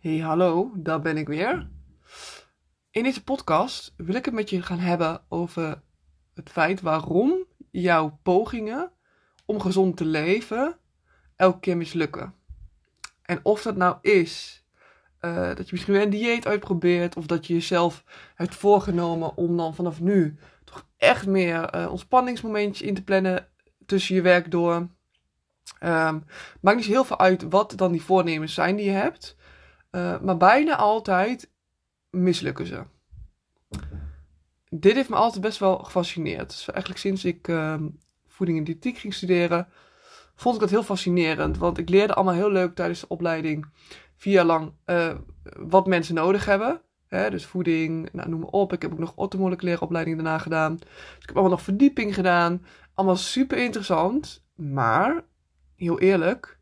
Hey, hallo, daar ben ik weer. In deze podcast wil ik het met je gaan hebben over het feit waarom jouw pogingen om gezond te leven elke keer mislukken. En of dat nou is eh, dat je misschien weer een dieet uitprobeert, of dat je jezelf hebt voorgenomen om dan vanaf nu toch echt meer uh, ontspanningsmomentjes in te plannen tussen je werk door. Um, maakt niet heel veel uit wat dan die voornemens zijn die je hebt. Uh, maar bijna altijd mislukken ze. Dit heeft me altijd best wel gefascineerd. Dus eigenlijk sinds ik uh, voeding en diëtiek ging studeren, vond ik dat heel fascinerend. Want ik leerde allemaal heel leuk tijdens de opleiding, vier jaar lang, uh, wat mensen nodig hebben. Hè, dus voeding, nou, noem maar op. Ik heb ook nog orthomoleculaire opleiding daarna gedaan. Dus ik heb allemaal nog verdieping gedaan. Allemaal super interessant. Maar, heel eerlijk,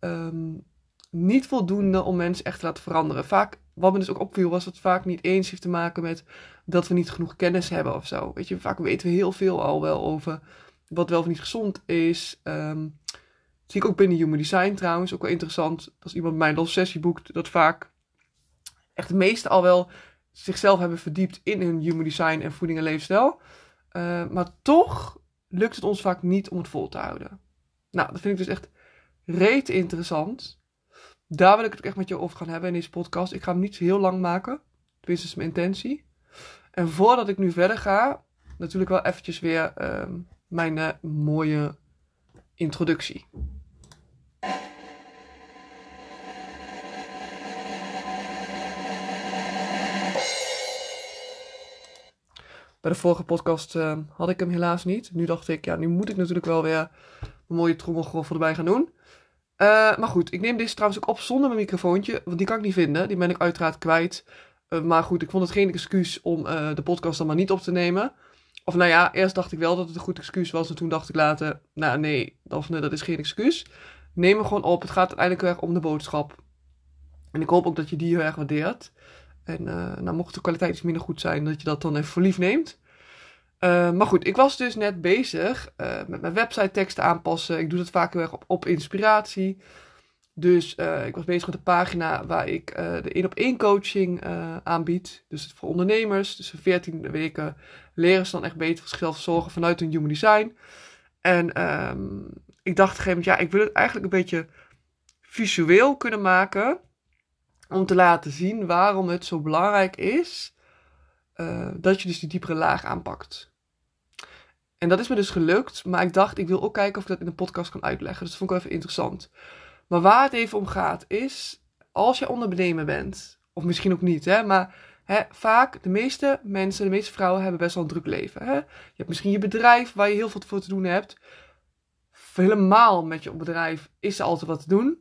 um, niet voldoende om mensen echt te laten veranderen. Vaak, wat me dus ook opviel, was dat het vaak niet eens heeft te maken met dat we niet genoeg kennis hebben of zo. Weet je, vaak weten we heel veel al wel over wat wel of niet gezond is. Um, zie ik ook binnen Human Design trouwens, ook wel interessant. Als iemand mijn los sessie boekt, dat vaak echt de meesten al wel zichzelf hebben verdiept in hun Human Design en voeding en leefstijl. Uh, maar toch lukt het ons vaak niet om het vol te houden. Nou, dat vind ik dus echt reet interessant. Daar wil ik het echt met je over gaan hebben in deze podcast. Ik ga hem niet heel lang maken. Tenminste, is mijn intentie. En voordat ik nu verder ga, natuurlijk wel eventjes weer uh, mijn uh, mooie introductie. Bij de vorige podcast uh, had ik hem helaas niet. Nu dacht ik, ja, nu moet ik natuurlijk wel weer een mooie trommelgroffel erbij gaan doen. Uh, maar goed, ik neem deze trouwens ook op zonder mijn microfoontje, want die kan ik niet vinden. Die ben ik uiteraard kwijt. Uh, maar goed, ik vond het geen excuus om uh, de podcast dan maar niet op te nemen. Of nou ja, eerst dacht ik wel dat het een goed excuus was. En toen dacht ik later, nou nee, dat is geen excuus. Neem hem gewoon op. Het gaat uiteindelijk weer om de boodschap. En ik hoop ook dat je die heel erg waardeert. En nou, mocht de kwaliteit iets minder goed zijn, dat je dat dan even voor lief neemt. Uh, maar goed, ik was dus net bezig uh, met mijn website teksten aanpassen. Ik doe dat vaak heel erg op, op inspiratie. Dus uh, ik was bezig met een pagina waar ik de één op één coaching aanbied. Dus voor ondernemers. Dus in 14 weken leren ze dan echt beter voor zorgen vanuit hun human design. En um, ik dacht op een gegeven moment, ja, ik wil het eigenlijk een beetje visueel kunnen maken. Om te laten zien waarom het zo belangrijk is dat je dus die diepere laag aanpakt. En dat is me dus gelukt, maar ik dacht, ik wil ook kijken of ik dat in een podcast kan uitleggen. Dus dat vond ik wel even interessant. Maar waar het even om gaat, is als je ondernemer bent, of misschien ook niet, hè, maar hè, vaak de meeste mensen, de meeste vrouwen hebben best wel een druk leven. Hè? Je hebt misschien je bedrijf waar je heel veel voor te doen hebt. Helemaal met je bedrijf is er altijd wat te doen.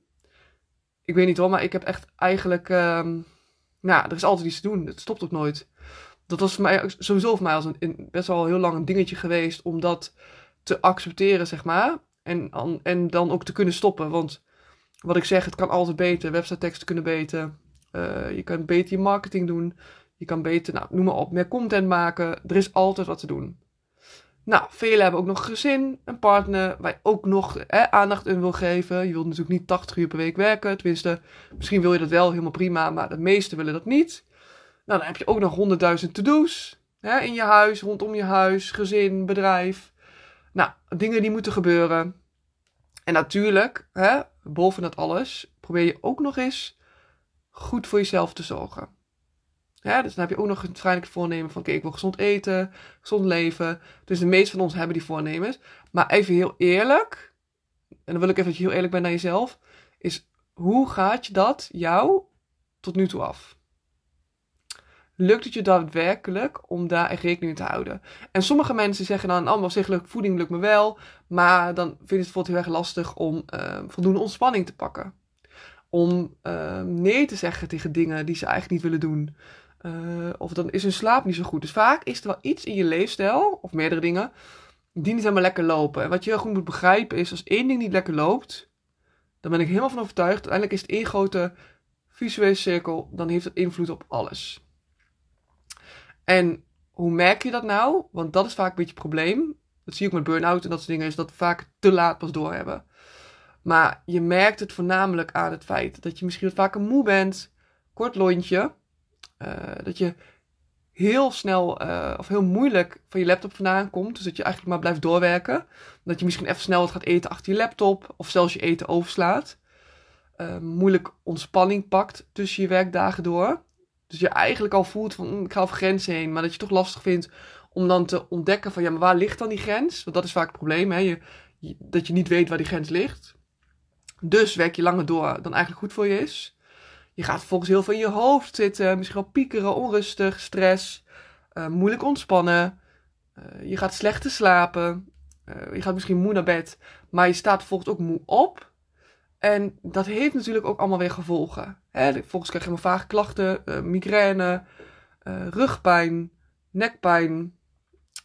Ik weet niet hoor, maar ik heb echt eigenlijk. Um, nou, er is altijd iets te doen. Het stopt ook nooit dat was voor mij sowieso voor mij als een, best wel heel lang een dingetje geweest om dat te accepteren, zeg maar. En, en dan ook te kunnen stoppen. Want wat ik zeg, het kan altijd beter. Website teksten kunnen beter. Uh, je kan beter je marketing doen. Je kan beter, nou, noem maar op, meer content maken. Er is altijd wat te doen. Nou, velen hebben ook nog gezin, een partner, waar je ook nog aandacht in wil geven. Je wilt natuurlijk niet 80 uur per week werken. Tenminste, misschien wil je dat wel helemaal prima, maar de meesten willen dat niet. Nou, dan heb je ook nog honderdduizend to-do's. In je huis, rondom je huis, gezin, bedrijf. Nou, dingen die moeten gebeuren. En natuurlijk, hè, boven dat alles, probeer je ook nog eens goed voor jezelf te zorgen. Ja, dus dan heb je ook nog het waarschijnlijk voornemen van, oké, ik wil gezond eten, gezond leven. Dus de meeste van ons hebben die voornemens. Maar even heel eerlijk, en dan wil ik even dat je heel eerlijk bent naar jezelf, is hoe gaat je dat jou tot nu toe af? Lukt het je daadwerkelijk om daar echt rekening mee te houden? En sommige mensen zeggen dan, allemaal oh, voeding lukt me wel, maar dan vinden ze het bijvoorbeeld heel erg lastig om uh, voldoende ontspanning te pakken. Om uh, nee te zeggen tegen dingen die ze eigenlijk niet willen doen. Uh, of dan is hun slaap niet zo goed. Dus vaak is er wel iets in je leefstijl, of meerdere dingen, die niet helemaal lekker lopen. En wat je heel goed moet begrijpen is, als één ding niet lekker loopt, dan ben ik helemaal van overtuigd, uiteindelijk is het één grote visuele cirkel, dan heeft het invloed op alles. En hoe merk je dat nou? Want dat is vaak een beetje het probleem. Dat zie ik met burn-out en dat soort dingen, is dat we vaak te laat pas doorhebben. Maar je merkt het voornamelijk aan het feit dat je misschien wat vaker moe bent, kort lontje. dat je heel snel of heel moeilijk van je laptop vandaan komt. Dus dat je eigenlijk maar blijft doorwerken. Dat je misschien even snel wat gaat eten achter je laptop. Of zelfs je eten overslaat. moeilijk ontspanning pakt tussen je werkdagen door. Dus je eigenlijk al voelt van hm, ik ga over grenzen heen. Maar dat je toch lastig vindt om dan te ontdekken van ja, maar waar ligt dan die grens? Want dat is vaak het probleem, hè? Je, dat je niet weet waar die grens ligt. Dus werk je langer door dan eigenlijk goed voor je is. Je gaat vervolgens heel veel in je hoofd zitten, misschien wel piekeren, onrustig, stress, uh, moeilijk ontspannen. Uh, je gaat slechter slapen. Uh, je gaat misschien moe naar bed, maar je staat vervolgens ook moe op. En dat heeft natuurlijk ook allemaal weer gevolgen. Hè? Vervolgens krijg je maar vage klachten, migraine, rugpijn, nekpijn,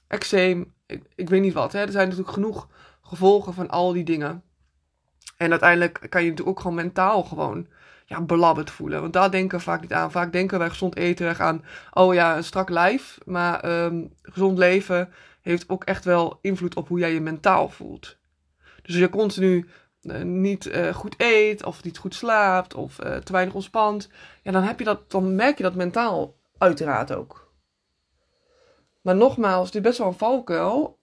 eczeem, ik, weet niet wat. Hè. Er zijn natuurlijk genoeg gevolgen van al die dingen. En uiteindelijk kan je natuurlijk ook gewoon mentaal gewoon ja, belabberd voelen. Want daar denken we vaak niet aan. Vaak denken wij gezond eten erg aan, oh ja, een strak lijf. Maar um, gezond leven heeft ook echt wel invloed op hoe jij je mentaal voelt. Dus als je continu niet uh, goed eet, of niet goed slaapt, of uh, te weinig ontspant, ja, dan, heb je dat, dan merk je dat mentaal uiteraard ook. Maar nogmaals, dit is best wel een valkuil.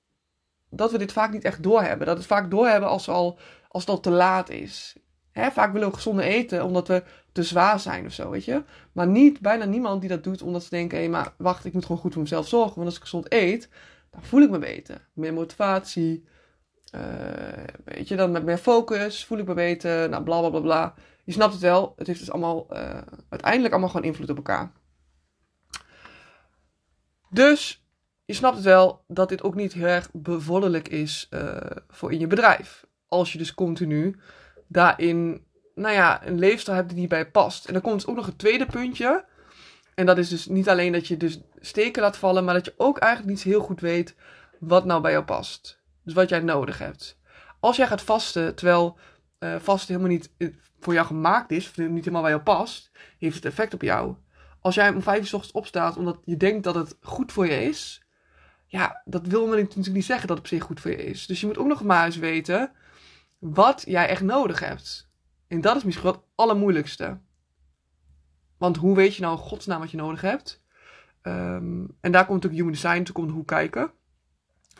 Dat we dit vaak niet echt doorhebben. Dat we het vaak doorhebben als, al, als het al te laat is. Hè, vaak willen we gezonde eten omdat we te zwaar zijn of zo, weet je. Maar niet, bijna niemand die dat doet omdat ze denken... hé, hey, maar wacht, ik moet gewoon goed voor mezelf zorgen. Want als ik gezond eet, dan voel ik me beter. Meer motivatie. Uh, weet je, dan met meer focus. Voel ik me beter. Nou, bla, bla, bla, bla. Je snapt het wel. Het heeft dus allemaal... Uh, uiteindelijk allemaal gewoon invloed op elkaar. Dus je snapt het wel dat dit ook niet heel erg bevorderlijk is uh, voor in je bedrijf. Als je dus continu daarin, nou ja, een leefstijl hebt die niet bij past. En dan komt ook nog een tweede puntje. En dat is dus niet alleen dat je dus steken laat vallen, maar dat je ook eigenlijk niet heel goed weet wat nou bij jou past. Dus wat jij nodig hebt. Als jij gaat vasten, terwijl uh, vasten helemaal niet eh, voor jou gemaakt is, niet helemaal bij jou past, heeft het effect op jou. Als jij om vijf uur s ochtends opstaat omdat je denkt dat het goed voor je is, ja, dat wil me natuurlijk niet zeggen dat het op zich goed voor je is. Dus je moet ook nog maar eens weten wat jij echt nodig hebt. En dat is misschien wel het allermoeilijkste. Want hoe weet je nou in godsnaam wat je nodig hebt? Um, en daar komt natuurlijk Human Design te komen hoe kijken.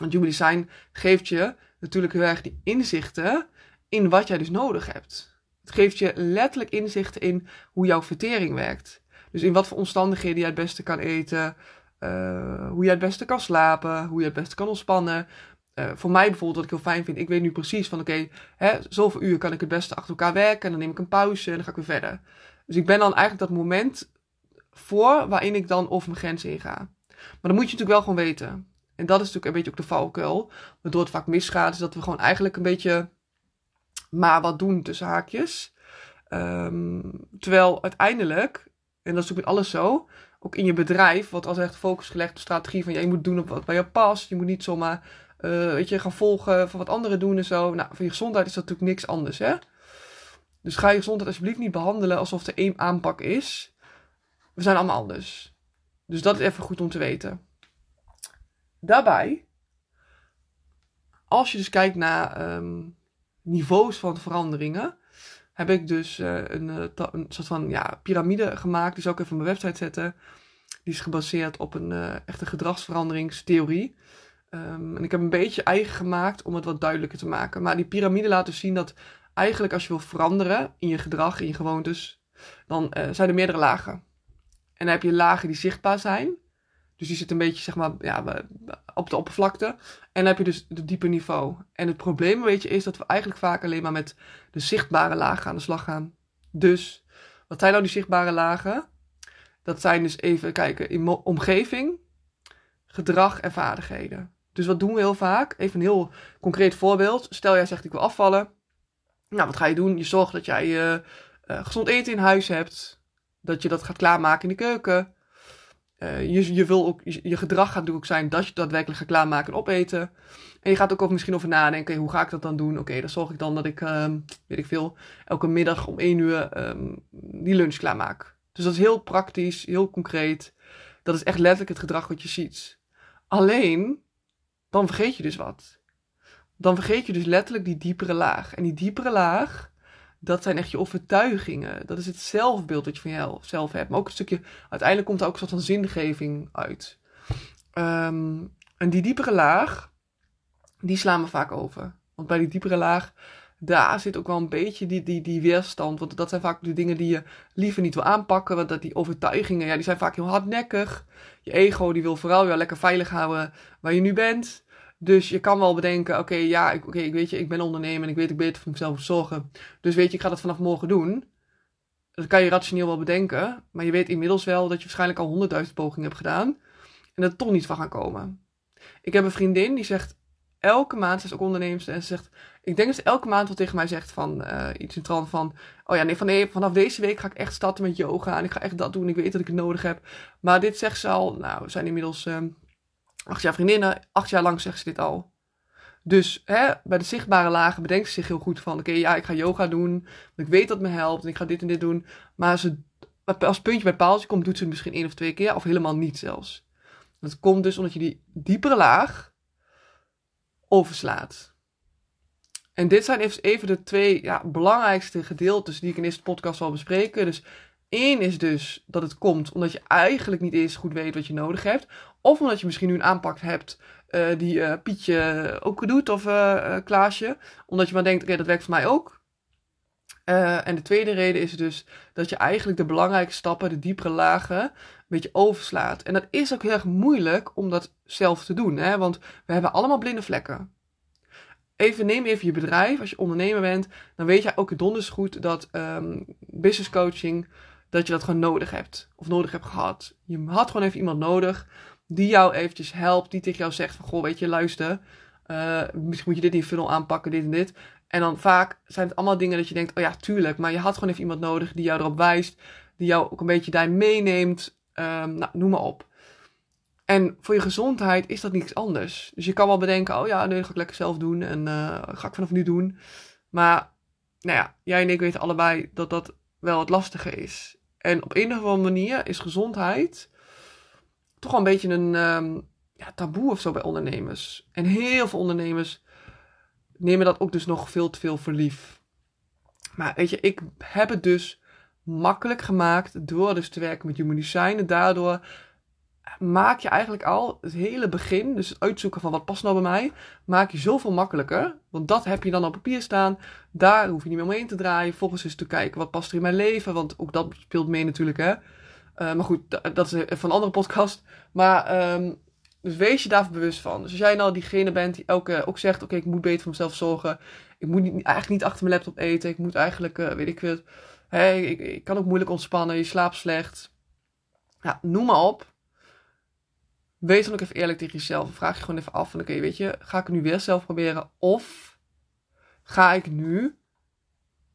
Want Human Design geeft je natuurlijk heel erg die inzichten in wat jij dus nodig hebt. Het geeft je letterlijk inzichten in hoe jouw vertering werkt. Dus in wat voor omstandigheden jij het beste kan eten, uh, hoe je het beste kan slapen, hoe je het beste kan ontspannen. Uh, voor mij bijvoorbeeld, wat ik heel fijn vind, ik weet nu precies van oké, okay, zoveel uur kan ik het beste achter elkaar werken en dan neem ik een pauze en dan ga ik weer verder. Dus ik ben dan eigenlijk dat moment voor waarin ik dan over mijn grens heen ga. Maar dan moet je natuurlijk wel gewoon weten. En dat is natuurlijk een beetje ook de valkuil, waardoor het vaak misgaat, is dat we gewoon eigenlijk een beetje maar wat doen tussen haakjes. Um, terwijl uiteindelijk, en dat is natuurlijk met alles zo, ook in je bedrijf, wat als echt focus gelegd op strategie van ja, je moet doen op wat bij je past. Je moet niet zomaar, uh, weet je, gaan volgen van wat anderen doen en zo. Nou, voor je gezondheid is dat natuurlijk niks anders, hè. Dus ga je gezondheid alsjeblieft niet behandelen alsof er één aanpak is. We zijn allemaal anders. Dus dat is even goed om te weten. Daarbij, als je dus kijkt naar um, niveaus van veranderingen, heb ik dus uh, een, uh, een, soort van ja, piramide gemaakt. Die zal ik even op mijn website zetten. Die is gebaseerd op een uh, echte gedragsveranderingstheorie. Um, en ik heb een beetje eigen gemaakt om het wat duidelijker te maken. Maar die piramide laat dus zien dat eigenlijk als je wil veranderen in je gedrag, in je gewoontes, dan zijn er meerdere lagen. En dan heb je lagen die zichtbaar zijn. Dus die zit een beetje zeg maar, ja, op de oppervlakte. En dan heb je dus het diepe niveau. En het probleem weet je, is dat we eigenlijk vaak alleen maar met de zichtbare lagen aan de slag gaan. Dus, wat zijn nou die zichtbare lagen? Dat zijn dus even kijken in omgeving, gedrag en vaardigheden. Dus wat doen we heel vaak? Even een heel concreet voorbeeld. Stel jij zegt ik wil afvallen. Nou, wat ga je doen? Je zorgt dat jij uh, uh, gezond eten in huis hebt. Dat je dat gaat klaarmaken in de keuken. Uh, je, je, wil ook, je, gedrag gaat ook zijn dat je daadwerkelijk gaat klaarmaken en opeten. En je gaat ook misschien over nadenken, hoe ga ik dat dan doen? Oké, dan zorg ik dan dat ik, um, weet ik veel, elke middag om één uur um, die lunch klaarmaak. Dus dat is heel praktisch, heel concreet. Dat is echt letterlijk het gedrag wat je ziet. Alleen, dan vergeet je dus wat. Dan vergeet je dus letterlijk die diepere laag. En die diepere laag, dat zijn echt je overtuigingen. Dat is het zelfbeeld dat je van jezelf hebt. Maar ook een stukje, uiteindelijk komt er ook een soort van zingeving uit. Ehm, en die diepere laag, die slaan we vaak over. Want bij die diepere laag, daar zit ook wel een beetje die, die, die weerstand. Want dat zijn vaak de dingen die je liever niet wil aanpakken. Want dat die overtuigingen, ja, die zijn vaak heel hardnekkig. Je ego, die wil vooral jou lekker veilig houden waar je nu bent. Dus je kan wel bedenken, oké, ja, oké, ik weet je, ik ben ondernemer en ik weet ik beter voor mezelf zorgen. Dus weet je, ik ga dat vanaf morgen doen. Dat kan je rationeel wel bedenken, maar je weet inmiddels wel dat je waarschijnlijk al honderdduizend pogingen hebt gedaan en dat toch niet van gaan komen. Ik heb een vriendin die zegt elke maand, ze is ook ondernemer en ze zegt, ik denk dat ze elke maand wat tegen mij zegt van uh, iets in trant van, oh ja, nee, van, nee, vanaf deze week ga ik echt starten met yoga en ik ga echt dat doen, ik weet dat ik het nodig heb. Maar dit zegt ze al, nou, we zijn inmiddels... Uh, acht jaar vriendinnen, acht jaar lang zegt ze dit al. Dus hè, bij de zichtbare lagen bedenkt ze zich heel goed van: oké, ja, ik ga yoga doen. Want ik weet dat het me helpt en ik ga dit en dit doen. Maar als puntje bij paaltje komt, doet ze het misschien één of twee keer, of helemaal niet zelfs. Dat komt dus omdat je die diepere laag overslaat. En dit zijn even de twee ja, belangrijkste gedeeltes die ik in deze podcast zal bespreken. Dus één is dus dat het komt omdat je eigenlijk niet eens goed weet wat je nodig hebt. Of omdat je misschien nu een aanpak hebt uh, die uh, Pietje ook doet of uh, Klaasje. Omdat je maar denkt, oké, dat werkt voor mij ook. en de tweede reden is dus dat je eigenlijk de belangrijke stappen, de diepere lagen, een beetje overslaat. En dat is ook heel erg moeilijk om dat zelf te doen, hè? want we hebben allemaal blinde vlekken. Even neem even je bedrijf. Als je ondernemer bent, dan weet je ook donders goed dat um, business coaching, dat je dat gewoon nodig hebt. Of nodig hebt gehad. Je had gewoon even iemand nodig die jou eventjes helpt, die tegen jou zegt van, goh, weet je, luister, uh, misschien moet je dit in funnel aanpakken, dit en dit. En dan vaak zijn het allemaal dingen dat je denkt, oh ja, tuurlijk, maar je had gewoon even iemand nodig die jou erop wijst, die jou ook een beetje daar meeneemt, um, nou, noem maar op. En voor je gezondheid is dat niets anders. Dus je kan wel bedenken, oh ja, nee, ga ik lekker zelf doen en uh, ga ik vanaf nu doen. Maar, nou ja, jij en ik weten allebei dat dat wel het lastige is. En op een of andere manier is gezondheid toch wel een beetje een um, ja, taboe of zo bij ondernemers. En heel veel ondernemers nemen dat ook dus nog veel te veel voor lief. Maar weet je, ik heb het dus makkelijk gemaakt door dus te werken met human design. En daardoor maak je eigenlijk al het hele begin, dus het uitzoeken van wat past nou bij mij, maak je zoveel makkelijker. Want dat heb je dan op papier staan. Daar hoef je niet meer omheen te draaien. Volgens is te kijken wat past er in mijn leven. Want ook dat speelt mee natuurlijk, hè. Uh, maar goed, dat is van een andere podcast. Maar um, dus wees je daar bewust van. Dus als jij nou diegene bent die elke ook zegt: Oké, ik moet beter voor mezelf zorgen. Ik moet niet, eigenlijk niet achter mijn laptop eten. Ik moet eigenlijk, uh, weet ik. Hey, ik, ik, kan ook moeilijk ontspannen. Je slaapt slecht. Ja, noem maar op. Wees dan ook even eerlijk tegen jezelf. Vraag je gewoon even af: van, Oké, weet je, ga ik het nu weer zelf proberen? Of ga ik nu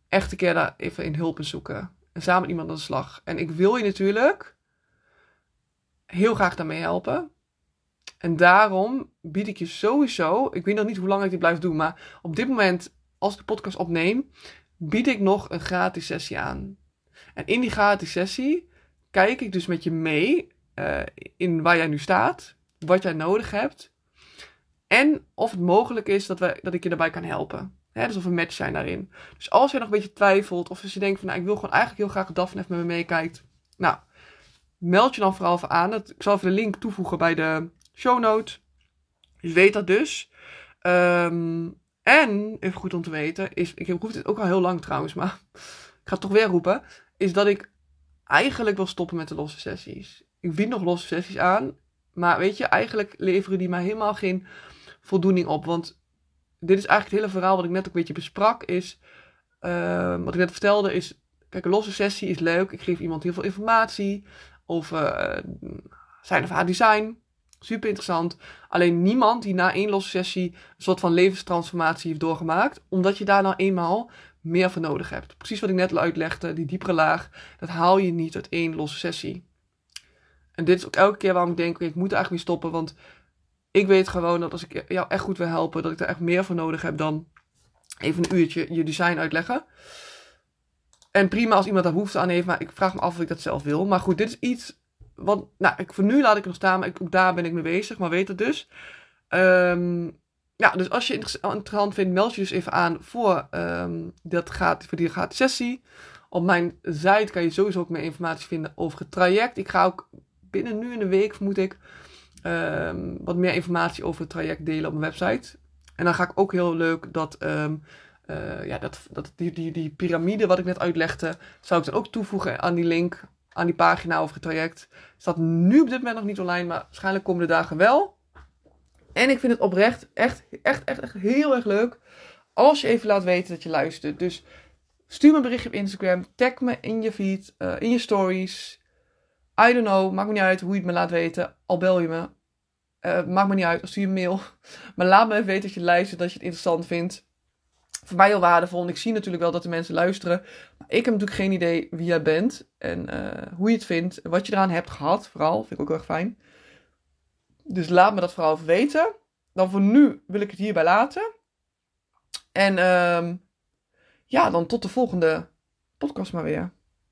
echt een keer daar even in hulp zoeken? En samen iemand aan de slag. En ik wil je natuurlijk heel graag daarmee helpen. En daarom bied ik je sowieso, ik weet nog niet hoe lang ik dit blijf doen, maar op dit moment, als ik de podcast opneem, bied ik nog een gratis sessie aan. En in die gratis sessie kijk ik dus met je mee uh, in waar jij nu staat, wat jij nodig hebt. En of het mogelijk is dat, we, dat ik je daarbij kan helpen. Hè, dus of een match zijn daarin. Dus als je nog een beetje twijfelt, of als je denkt van nou, ik wil gewoon eigenlijk heel graag dat Daphne even met me meekijkt. Nou, meld je dan vooral even aan. Ik zal even de link toevoegen bij de show notes. Dus weet dat dus. Um, en, even goed om te weten, is, ik roep dit ook al heel lang trouwens, maar ik ga het toch weer roepen, is dat ik eigenlijk wil stoppen met de losse sessies. Ik bied nog losse sessies aan, maar weet je, eigenlijk leveren die mij helemaal geen voldoening op. Want dit is eigenlijk het hele verhaal wat ik net ook een beetje besprak. Is, uh, wat ik net vertelde is, kijk, een losse sessie is leuk. Ik geef iemand heel veel informatie over uh, zijn of haar design. Super interessant. Alleen niemand die na één losse sessie een soort van levenstransformatie heeft doorgemaakt. Omdat je daar nou eenmaal meer voor nodig hebt. Precies wat ik net al uitlegde, die diepere laag. Dat haal je niet uit één losse sessie. En dit is ook elke keer waarom ik denk, ik moet eigenlijk weer stoppen. Want ik weet gewoon dat als ik jou echt goed wil helpen, dat ik er echt meer voor nodig heb dan even een uurtje je design uitleggen. En prima als iemand daar behoefte aan heeft, maar ik vraag me af of ik dat zelf wil. Maar goed, dit is iets. Want, nou, ik, voor nu laat ik het nog staan, maar ik, ook daar ben ik mee bezig, maar weet het dus. Um, ja, dus als je interessant vindt, meld je dus even aan voor, ehm, dat gaat, voor die gratis sessie. Op mijn site kan je sowieso ook meer informatie vinden over het traject. Ik ga ook binnen nu in de week, vermoed ik, ehm, wat meer informatie over het traject delen op mijn website. En dan ga ik ook heel leuk dat, um, ja, dat, dat die, die, die piramide wat ik net uitlegde, zou ik dan ook toevoegen aan die link, aan die pagina over het traject. Staat nu op dit moment nog niet online, maar waarschijnlijk komende dagen wel. En ik vind het oprecht echt, echt, echt, echt heel erg leuk als je even laat weten dat je luistert. Dus stuur me een berichtje op Instagram, tag me in je feed, uh, in je stories. I don't know, maakt me niet uit hoe je het me laat weten. Al bel je me. Uh, maakt me niet uit, stuur je een mail. Maar laat me even weten dat je luistert, dat je het interessant vindt. Voor mij heel waardevol. En ik zie natuurlijk wel dat de mensen luisteren. Maar ik heb natuurlijk geen idee wie jij bent. En uh, hoe je het vindt. Wat je eraan hebt gehad, vooral. Vind ik ook heel erg fijn. Dus laat me dat vooral even weten. Dan voor nu wil ik het hierbij laten. En um, ja, dan tot de volgende podcast maar weer.